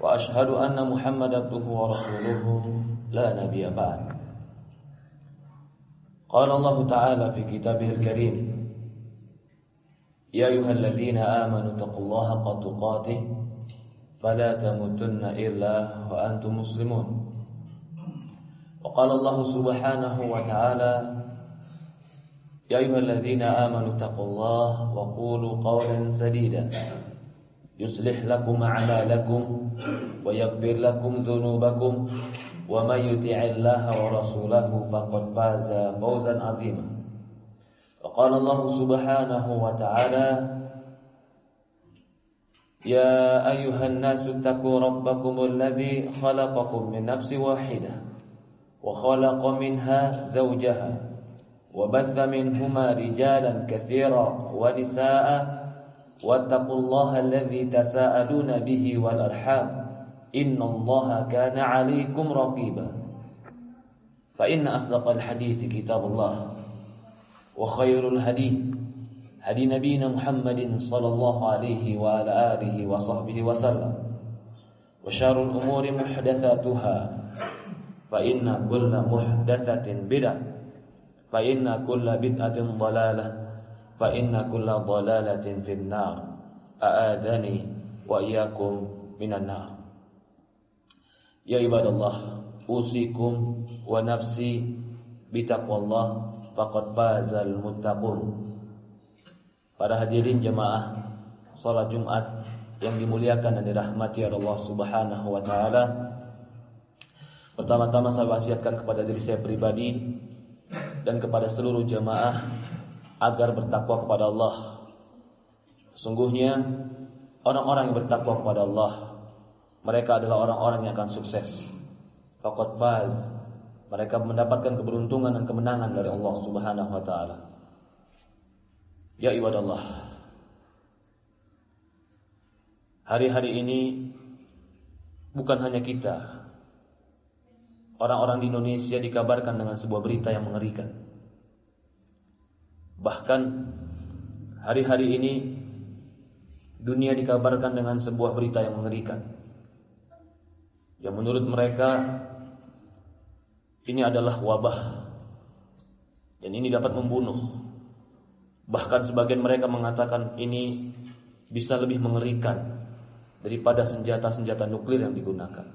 وأشهد أن محمد عبده ورسوله. لا نبي بعد. قال الله تعالى في كتابه الكريم يا أيها الذين آمنوا اتقوا الله حق تقاته فلا تموتن إلا وأنتم مسلمون. وقال الله سبحانه وتعالى يا أيها الذين آمنوا اتقوا الله وقولوا قولا سديدا. يصلح لكم أعمالكم ويغفر لكم ذنوبكم ومن يطع الله ورسوله فقد فاز فوزا عظيما. وقال الله سبحانه وتعالى يا أيها الناس اتقوا ربكم الذي خلقكم من نفس واحدة وخلق منها زوجها وبث منهما رجالا كثيرا ونساء واتقوا الله الذي تساءلون به والأرحام إن الله كان عليكم رقيبا. فإن أصدق الحديث كتاب الله وخير الهدي هدي نبينا محمد صلى الله عليه وعلى آله وصحبه وسلم. وشر الأمور محدثاتها فإن كل محدثة بدعة فإن كل بدعة ضلالة فإن كل ضلالة في النار أآذني وإياكم من النار يا عباد الله أوصيكم ونفسي بتقوى الله فقد فاز المتقون Para hadirin jemaah salat Jumat yang dimuliakan dan dirahmati oleh Allah Subhanahu wa taala. Pertama-tama saya wasiatkan kepada diri saya pribadi dan kepada seluruh jemaah agar bertakwa kepada Allah. Sungguhnya orang-orang yang bertakwa kepada Allah mereka adalah orang-orang yang akan sukses. Faqad faz. Mereka mendapatkan keberuntungan dan kemenangan dari Allah Subhanahu wa taala. Ya ibadallah. Hari-hari ini bukan hanya kita. Orang-orang di Indonesia dikabarkan dengan sebuah berita yang mengerikan. Bahkan hari-hari ini dunia dikabarkan dengan sebuah berita yang mengerikan. Yang menurut mereka ini adalah wabah dan ini dapat membunuh. Bahkan sebagian mereka mengatakan ini bisa lebih mengerikan daripada senjata-senjata nuklir yang digunakan.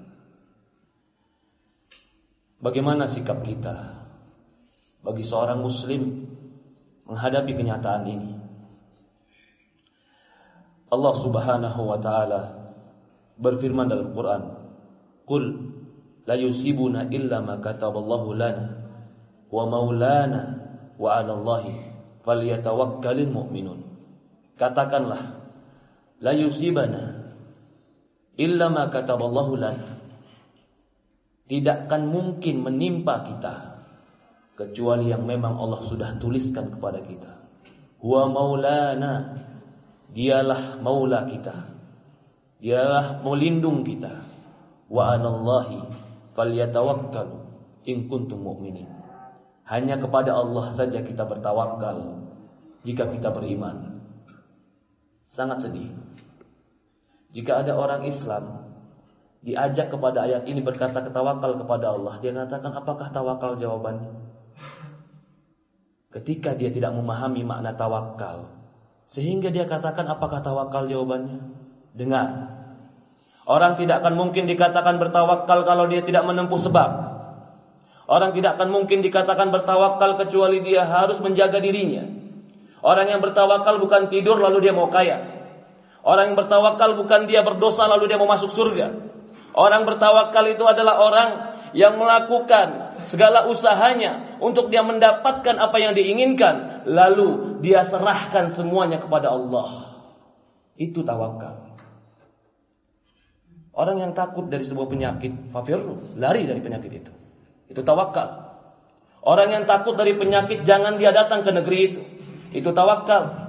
Bagaimana sikap kita bagi seorang muslim menghadapi kenyataan ini? Allah Subhanahu wa taala berfirman dalam Quran, "Qul la yusibuna illa ma kataballahu lana wa maulana wa 'ala Allahi falyatawakkalul mu'minun." Katakanlah, la yusibana illa ma kataballahu lana. Tidak akan mungkin menimpa kita kecuali yang memang Allah sudah tuliskan kepada kita. Huwa maulana, dialah maula kita. Dialah melindung kita. Wa anallahi falyatawakkalu in kuntum mu'minin. Hanya kepada Allah saja kita bertawakal jika kita beriman. Sangat sedih. Jika ada orang Islam diajak kepada ayat ini berkata ketawakal kepada Allah, dia katakan apakah tawakal jawabannya? Ketika dia tidak memahami makna tawakal, sehingga dia katakan apakah tawakal jawabannya? Dengar. Orang tidak akan mungkin dikatakan bertawakal kalau dia tidak menempuh sebab. Orang tidak akan mungkin dikatakan bertawakal kecuali dia harus menjaga dirinya. Orang yang bertawakal bukan tidur lalu dia mau kaya. Orang yang bertawakal bukan dia berdosa lalu dia mau masuk surga. Orang bertawakal itu adalah orang yang melakukan segala usahanya untuk dia mendapatkan apa yang diinginkan, lalu dia serahkan semuanya kepada Allah. Itu tawakal. Orang yang takut dari sebuah penyakit, fafirru, lari dari penyakit itu. Itu tawakal. Orang yang takut dari penyakit jangan dia datang ke negeri itu. Itu tawakal.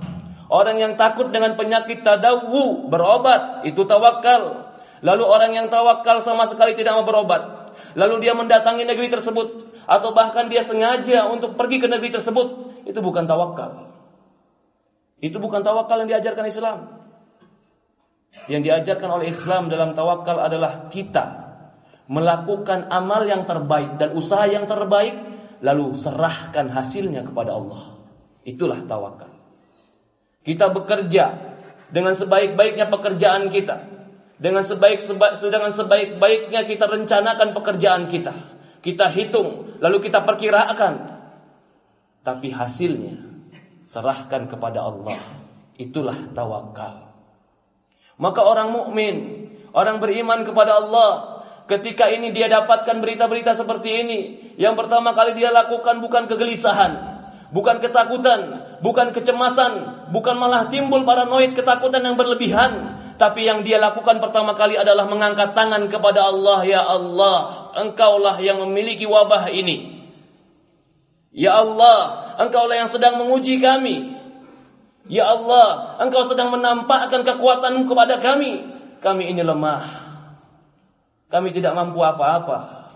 Orang yang takut dengan penyakit tadawu berobat, itu tawakal. Lalu orang yang tawakal sama sekali tidak mau berobat. Lalu dia mendatangi negeri tersebut atau bahkan dia sengaja untuk pergi ke negeri tersebut, itu bukan tawakal. Itu bukan tawakal yang diajarkan Islam. Yang diajarkan oleh Islam dalam tawakal adalah kita melakukan amal yang terbaik dan usaha yang terbaik lalu serahkan hasilnya kepada Allah. Itulah tawakal. Kita bekerja dengan sebaik-baiknya pekerjaan kita. Dengan sebaik dengan sebaik-baiknya kita rencanakan pekerjaan kita. Kita hitung, lalu kita perkirakan. Tapi hasilnya serahkan kepada Allah. Itulah tawakal. Maka orang mukmin, orang beriman kepada Allah, ketika ini dia dapatkan berita-berita seperti ini, yang pertama kali dia lakukan bukan kegelisahan, bukan ketakutan, bukan kecemasan, bukan malah timbul paranoid ketakutan yang berlebihan, tapi yang dia lakukan pertama kali adalah mengangkat tangan kepada Allah, ya Allah, Engkaulah yang memiliki wabah ini. Ya Allah, Engkaulah yang sedang menguji kami. Ya Allah, Engkau sedang menampakkan kekuatan kepada kami. Kami ini lemah. Kami tidak mampu apa-apa.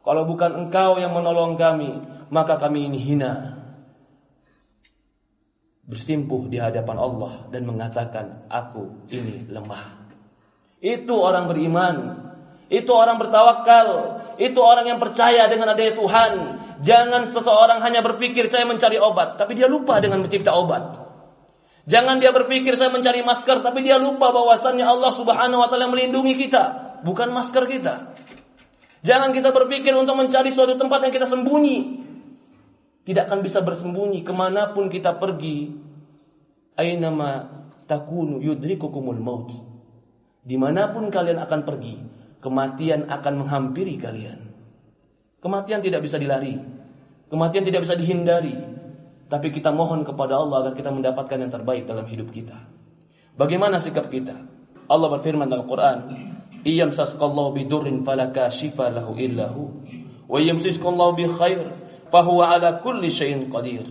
Kalau bukan Engkau yang menolong kami, maka kami ini hina bersimpuh di hadapan Allah dan mengatakan aku ini lemah. Itu orang beriman, itu orang bertawakal, itu orang yang percaya dengan adanya Tuhan. Jangan seseorang hanya berpikir saya mencari obat, tapi dia lupa dengan mencipta obat. Jangan dia berpikir saya mencari masker, tapi dia lupa bahwasannya Allah Subhanahu wa taala melindungi kita, bukan masker kita. Jangan kita berpikir untuk mencari suatu tempat yang kita sembunyi, tidak akan bisa bersembunyi ke mana pun kita pergi. Ainama takunu yudrikukumul maut. Di mana pun kalian akan pergi, kematian akan menghampiri kalian. Kematian tidak bisa dilari. Kematian tidak bisa dihindari. Tapi kita mohon kepada Allah agar kita mendapatkan yang terbaik dalam hidup kita. Bagaimana sikap kita? Allah berfirman dalam Quran, "Iyam sasqallahu bidurrin falaka shifa lahu illahu wa yamsiskallahu bi khair fahuwa ala kulli syai'in qadir.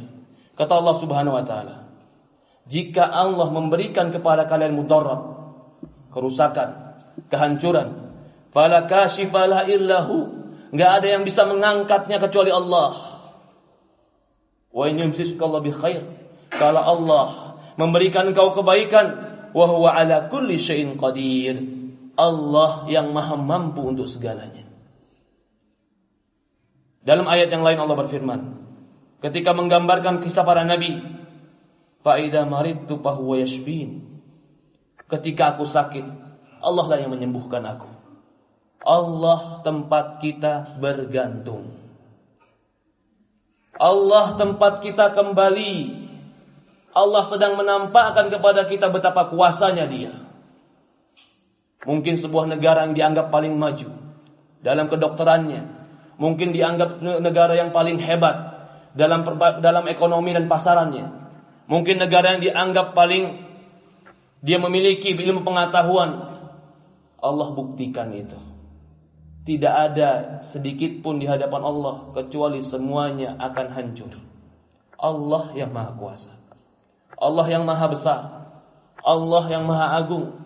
Kata Allah Subhanahu wa taala, jika Allah memberikan kepada kalian mudarat, kerusakan, kehancuran, fala kashifala illahu, enggak ada yang bisa mengangkatnya kecuali Allah. Wa in yumsiskallahu bi khair. Kalau Allah memberikan engkau kebaikan, wa huwa ala kulli syai'in qadir. Allah yang maha mampu untuk segalanya. Dalam ayat yang lain Allah berfirman, ketika menggambarkan kisah para nabi, faida maridtu fahuwa yashfin. Ketika aku sakit, Allah lah yang menyembuhkan aku. Allah tempat kita bergantung. Allah tempat kita kembali. Allah sedang menampakkan kepada kita betapa kuasanya Dia. Mungkin sebuah negara yang dianggap paling maju dalam kedokterannya, mungkin dianggap negara yang paling hebat dalam dalam ekonomi dan pasarannya. Mungkin negara yang dianggap paling dia memiliki ilmu pengetahuan. Allah buktikan itu. Tidak ada sedikit pun di hadapan Allah kecuali semuanya akan hancur. Allah yang Maha Kuasa. Allah yang Maha Besar. Allah yang Maha Agung.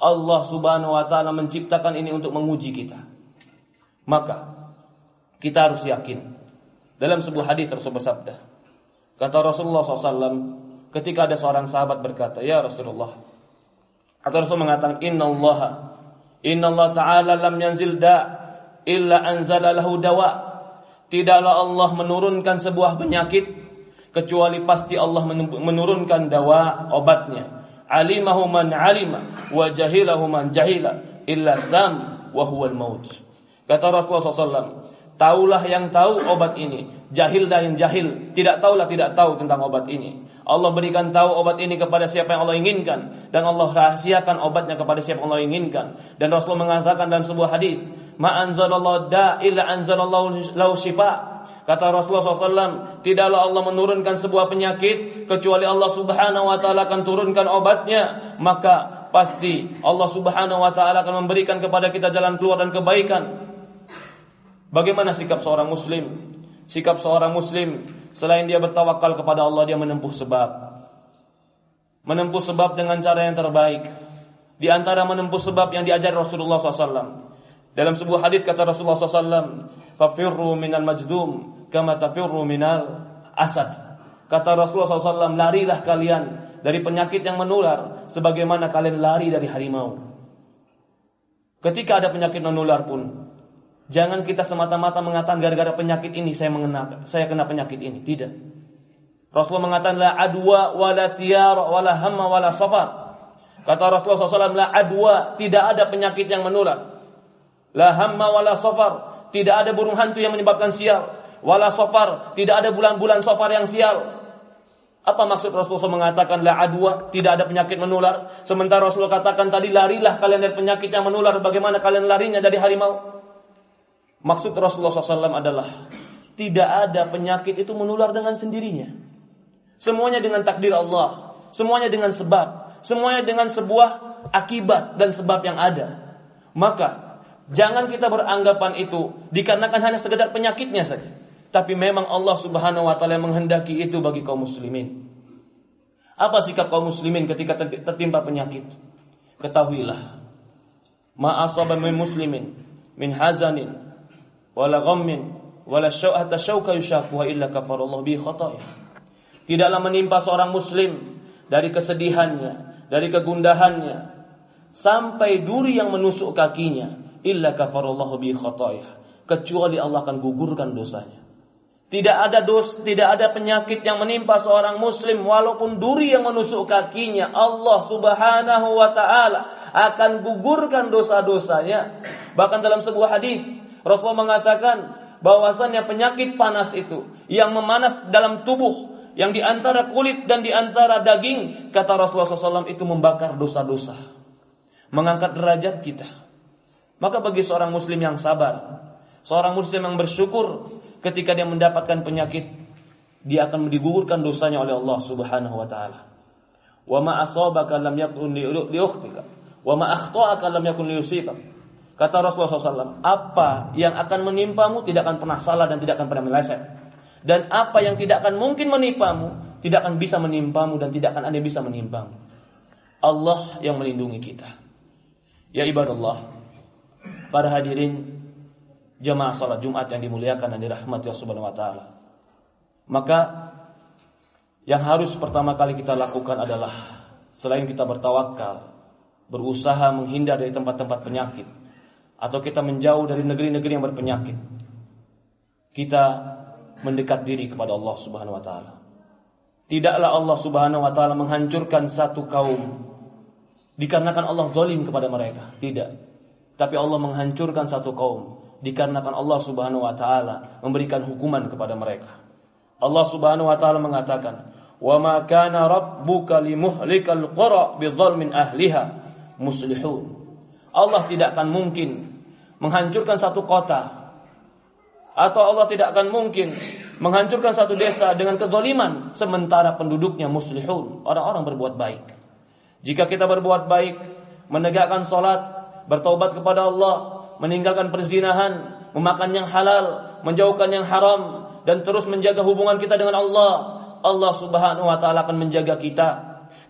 Allah Subhanahu wa taala menciptakan ini untuk menguji kita. Maka kita harus yakin. Dalam sebuah hadis Rasul bersabda, kata Rasulullah SAW, ketika ada seorang sahabat berkata, Ya Rasulullah, atau Rasul mengatakan, Inna Allah, Inna Allah Ta'ala lam yanzil da, illa anzala lahu dawa. Tidaklah Allah menurunkan sebuah penyakit, kecuali pasti Allah menurunkan dawa obatnya. Alimahu man alima, wa jahilahu man jahila, illa sam, wa huwal maut. Kata Rasulullah SAW, Taulah yang tahu obat ini. Jahil dan yang jahil. Tidak taulah tidak tahu tentang obat ini. Allah berikan tahu obat ini kepada siapa yang Allah inginkan. Dan Allah rahasiakan obatnya kepada siapa yang Allah inginkan. Dan Rasul mengatakan dalam sebuah hadis, da'ila anzalallahu lau syifa. Kata Rasulullah SAW, tidaklah Allah menurunkan sebuah penyakit kecuali Allah Subhanahu wa taala akan turunkan obatnya. Maka pasti Allah Subhanahu wa taala akan memberikan kepada kita jalan keluar dan kebaikan. Bagaimana sikap seorang muslim? Sikap seorang muslim selain dia bertawakal kepada Allah dia menempuh sebab. Menempuh sebab dengan cara yang terbaik. Di antara menempuh sebab yang diajar Rasulullah SAW. Dalam sebuah hadis kata Rasulullah SAW, "Fafirru minal majdum kama tafirru minal asad." Kata Rasulullah SAW, larilah kalian dari penyakit yang menular sebagaimana kalian lari dari harimau. Ketika ada penyakit menular pun, Jangan kita semata-mata mengatakan gara-gara penyakit ini saya mengena saya kena penyakit ini. Tidak. Rasulullah mengatakan la adwa wala tiara wala hamma wala safar. Kata Rasulullah SAW la adwa tidak ada penyakit yang menular. La hamma wala safar tidak ada burung hantu yang menyebabkan sial. Wala safar tidak ada bulan-bulan safar yang sial. Apa maksud Rasulullah mengatakan la adwa tidak ada penyakit menular? Sementara Rasulullah katakan tadi larilah kalian dari penyakit yang menular. Bagaimana kalian larinya dari harimau? Maksud Rasulullah SAW adalah tidak ada penyakit itu menular dengan sendirinya. Semuanya dengan takdir Allah, semuanya dengan sebab, semuanya dengan sebuah akibat dan sebab yang ada. Maka jangan kita beranggapan itu dikarenakan hanya sekedar penyakitnya saja. Tapi memang Allah Subhanahu wa taala menghendaki itu bagi kaum muslimin. Apa sikap kaum muslimin ketika tertimpa penyakit? Ketahuilah, ma min muslimin min hazanin wala ghammin wala syau'ata syauka illa kafarallahu bi. Tidaklah menimpa seorang muslim dari kesedihannya, dari kegundahannya sampai duri yang menusuk kakinya illa kafarallahu bi. Kecuali Allah akan gugurkan dosanya. Tidak ada dos, tidak ada penyakit yang menimpa seorang muslim walaupun duri yang menusuk kakinya. Allah Subhanahu wa taala akan gugurkan dosa-dosanya. Bahkan dalam sebuah hadis Rasulullah mengatakan bahwasannya penyakit panas itu yang memanas dalam tubuh yang di antara kulit dan di antara daging kata Rasulullah SAW itu membakar dosa-dosa mengangkat derajat kita. Maka bagi seorang muslim yang sabar seorang muslim yang bersyukur ketika dia mendapatkan penyakit dia akan digugurkan dosanya oleh Allah Subhanahu wa taala. Wa ma asabaka lam yakun li wa ma akhta'aka lam yakun li Kata Rasulullah SAW, apa yang akan menimpamu tidak akan pernah salah dan tidak akan pernah meleset. Dan apa yang tidak akan mungkin menimpamu, tidak akan bisa menimpamu dan tidak akan ada bisa menimpamu. Allah yang melindungi kita. Ya ibadallah, para hadirin jemaah salat Jumat yang dimuliakan dan dirahmati Allah Subhanahu wa taala. Maka yang harus pertama kali kita lakukan adalah selain kita bertawakal, berusaha menghindar dari tempat-tempat penyakit, atau kita menjauh dari negeri-negeri yang berpenyakit. Kita mendekat diri kepada Allah Subhanahu wa taala. Tidaklah Allah Subhanahu wa taala menghancurkan satu kaum dikarenakan Allah zalim kepada mereka, tidak. Tapi Allah menghancurkan satu kaum dikarenakan Allah Subhanahu wa taala memberikan hukuman kepada mereka. Allah Subhanahu wa taala mengatakan, "Wa ma kana rabbuka limuhlikal qura bidzalmin ahliha muslihun." Allah tidak akan mungkin menghancurkan satu kota. Atau Allah tidak akan mungkin menghancurkan satu desa dengan kezaliman sementara penduduknya muslihun, orang-orang berbuat baik. Jika kita berbuat baik, menegakkan salat, bertobat kepada Allah, meninggalkan perzinahan, memakan yang halal, menjauhkan yang haram dan terus menjaga hubungan kita dengan Allah, Allah Subhanahu wa taala akan menjaga kita.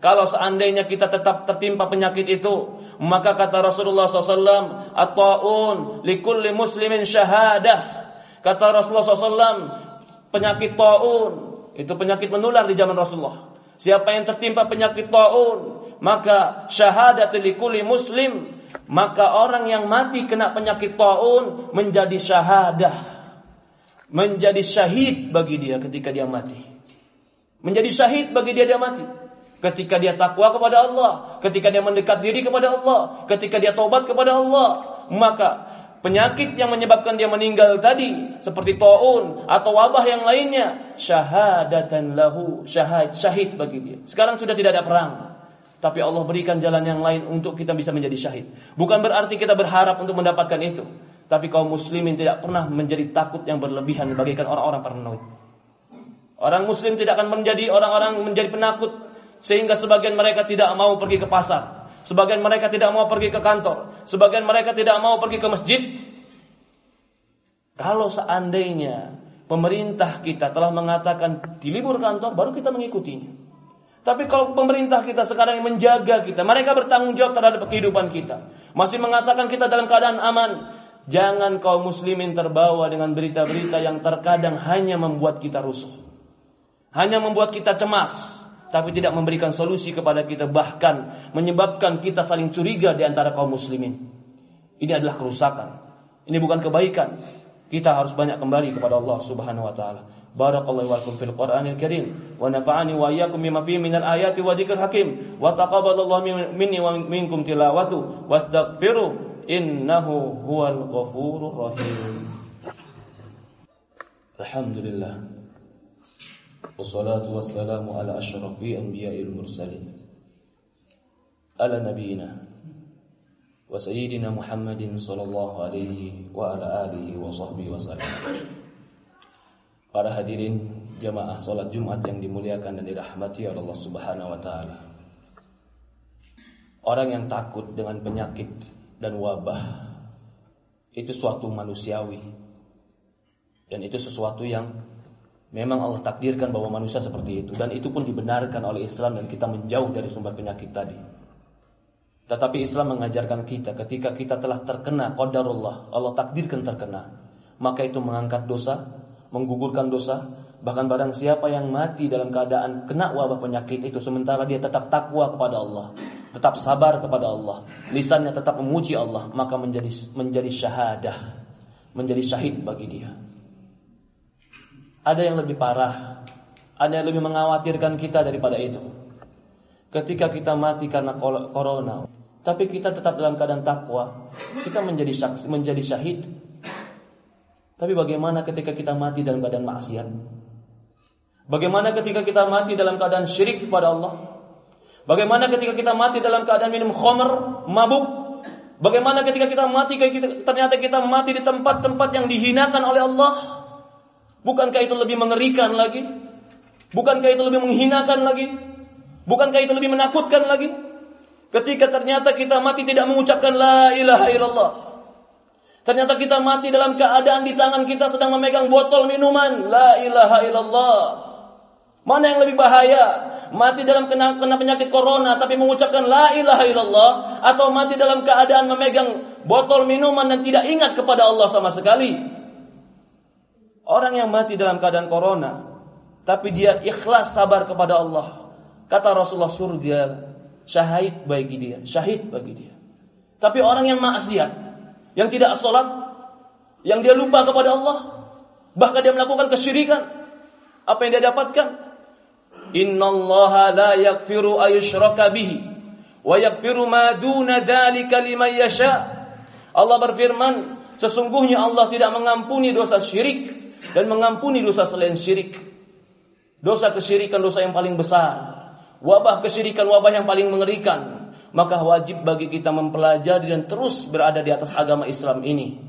Kalau seandainya kita tetap tertimpa penyakit itu, maka kata Rasulullah SAW, At-ta'un likulli muslimin syahadah. Kata Rasulullah SAW, penyakit ta'un, itu penyakit menular di zaman Rasulullah. Siapa yang tertimpa penyakit ta'un, maka syahadat likulli muslim, maka orang yang mati kena penyakit ta'un menjadi syahadah. Menjadi syahid bagi dia ketika dia mati. Menjadi syahid bagi dia dia mati ketika dia takwa kepada Allah, ketika dia mendekat diri kepada Allah, ketika dia tobat kepada Allah, maka penyakit yang menyebabkan dia meninggal tadi seperti taun atau wabah yang lainnya syahadatan lahu syahid syahid bagi dia. Sekarang sudah tidak ada perang. Tapi Allah berikan jalan yang lain untuk kita bisa menjadi syahid. Bukan berarti kita berharap untuk mendapatkan itu. Tapi kaum muslimin tidak pernah menjadi takut yang berlebihan bagaikan orang-orang paranoid. Orang muslim tidak akan menjadi orang-orang menjadi penakut sehingga sebagian mereka tidak mau pergi ke pasar. sebagian mereka tidak mau pergi ke kantor, sebagian mereka tidak mau pergi ke masjid. Kalau seandainya pemerintah kita telah mengatakan di libur kantor, baru kita mengikutinya. Tapi kalau pemerintah kita sekarang yang menjaga kita, mereka bertanggung jawab terhadap kehidupan kita, masih mengatakan kita dalam keadaan aman, jangan kaum muslimin terbawa dengan berita-berita yang terkadang hanya membuat kita rusuh. Hanya membuat kita cemas, tapi tidak memberikan solusi kepada kita bahkan menyebabkan kita saling curiga di antara kaum muslimin. Ini adalah kerusakan. Ini bukan kebaikan. Kita harus banyak kembali kepada Allah Subhanahu wa taala. Barakallahu lakum fil Qur'anil Karim wa nafa'ani wa iyyakum bima fihi minal ayati wa dzikril hakim wa taqabbalallahu minni wa minkum tilawatu wastaghfiru innahu huwal ghafurur rahim. Alhamdulillah. والصلاة والسلام على أشرف أنبياء المرسلين على نبينا وسيدنا محمد صلى الله عليه وعلى آله وصحبه وسلم Para hadirin jamaah salat Jumat yang dimuliakan dan dirahmati oleh Allah Subhanahu wa taala. Orang yang takut dengan penyakit dan wabah itu suatu manusiawi. Dan itu sesuatu yang Memang Allah takdirkan bahwa manusia seperti itu dan itu pun dibenarkan oleh Islam dan kita menjauh dari sumber penyakit tadi. Tetapi Islam mengajarkan kita ketika kita telah terkena qadarullah, Allah takdirkan terkena, maka itu mengangkat dosa, menggugurkan dosa, bahkan barang siapa yang mati dalam keadaan kena wabah penyakit itu sementara dia tetap takwa kepada Allah, tetap sabar kepada Allah, lisannya tetap memuji Allah, maka menjadi menjadi syahadah, menjadi syahid bagi dia. Ada yang lebih parah, ada yang lebih mengkhawatirkan kita daripada itu. Ketika kita mati karena corona, tapi kita tetap dalam keadaan takwa, kita menjadi saksi, menjadi syahid. Tapi bagaimana ketika kita mati dalam keadaan maksiat? Bagaimana ketika kita mati dalam keadaan syirik kepada Allah? Bagaimana ketika kita mati dalam keadaan minum khamr, mabuk? Bagaimana ketika kita mati ternyata kita mati di tempat-tempat yang dihinakan oleh Allah? Bukankah itu lebih mengerikan lagi? Bukankah itu lebih menghinakan lagi? Bukankah itu lebih menakutkan lagi? Ketika ternyata kita mati tidak mengucapkan la ilaha illallah. Ternyata kita mati dalam keadaan di tangan kita sedang memegang botol minuman la ilaha illallah. Mana yang lebih bahaya? Mati dalam kena, kena penyakit corona tapi mengucapkan la ilaha illallah atau mati dalam keadaan memegang botol minuman dan tidak ingat kepada Allah sama sekali. Orang yang mati dalam keadaan corona, tapi dia ikhlas sabar kepada Allah. Kata Rasulullah surga syahid bagi dia, syahid bagi dia. Tapi orang yang maksiat, yang tidak sholat, yang dia lupa kepada Allah, bahkan dia melakukan kesyirikan, apa yang dia dapatkan? Inna Allah la yakfiru ayushraka bihi wa yakfiru ma duna yasha. Allah berfirman, sesungguhnya Allah tidak mengampuni dosa syirik dan mengampuni dosa selain syirik. Dosa kesyirikan dosa yang paling besar. Wabah kesyirikan wabah yang paling mengerikan. Maka wajib bagi kita mempelajari dan terus berada di atas agama Islam ini.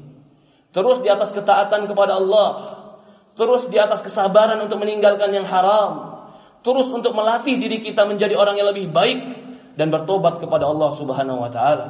Terus di atas ketaatan kepada Allah. Terus di atas kesabaran untuk meninggalkan yang haram. Terus untuk melatih diri kita menjadi orang yang lebih baik dan bertobat kepada Allah Subhanahu wa taala.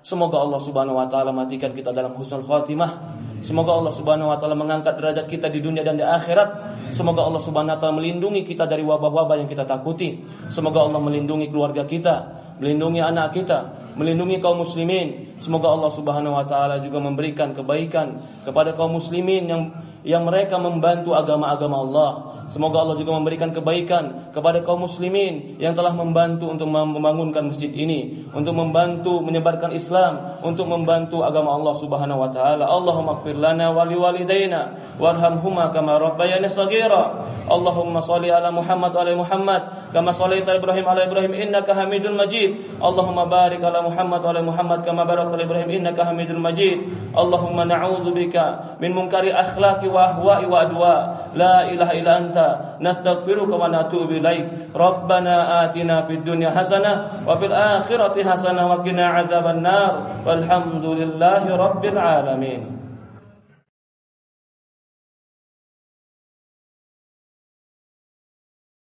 Semoga Allah Subhanahu wa taala matikan kita dalam husnul khatimah Semoga Allah Subhanahu wa taala mengangkat derajat kita di dunia dan di akhirat. Semoga Allah Subhanahu wa taala melindungi kita dari wabah-wabah yang kita takuti. Semoga Allah melindungi keluarga kita, melindungi anak kita, melindungi kaum muslimin. Semoga Allah Subhanahu wa taala juga memberikan kebaikan kepada kaum muslimin yang yang mereka membantu agama-agama Allah. Semoga Allah juga memberikan kebaikan kepada kaum muslimin yang telah membantu untuk membangunkan masjid ini, untuk membantu menyebarkan Islam, untuk membantu agama Allah Subhanahu wa taala. Allahumma ighfir lana wa liwalidayna warhamhuma kama rabbayani shaghira. Allahumma shalli ala Muhammad wa ala Muhammad kama shallaita Ibrahim ala Ibrahim innaka Hamidul Majid. Allahumma barik ala Muhammad wa ala Muhammad kama barakta ala Ibrahim innaka Hamidul Majid. Allahumma na'udzu bika min munkari akhlaqi wa ahwa'i wa adwa. لا إله إلا أنت نستغفرك ونتوب إليك. ربنا آتنا في الدنيا حسنة وفي الآخرة حسنة وقنا عذاب النار. والحمد لله رب العالمين.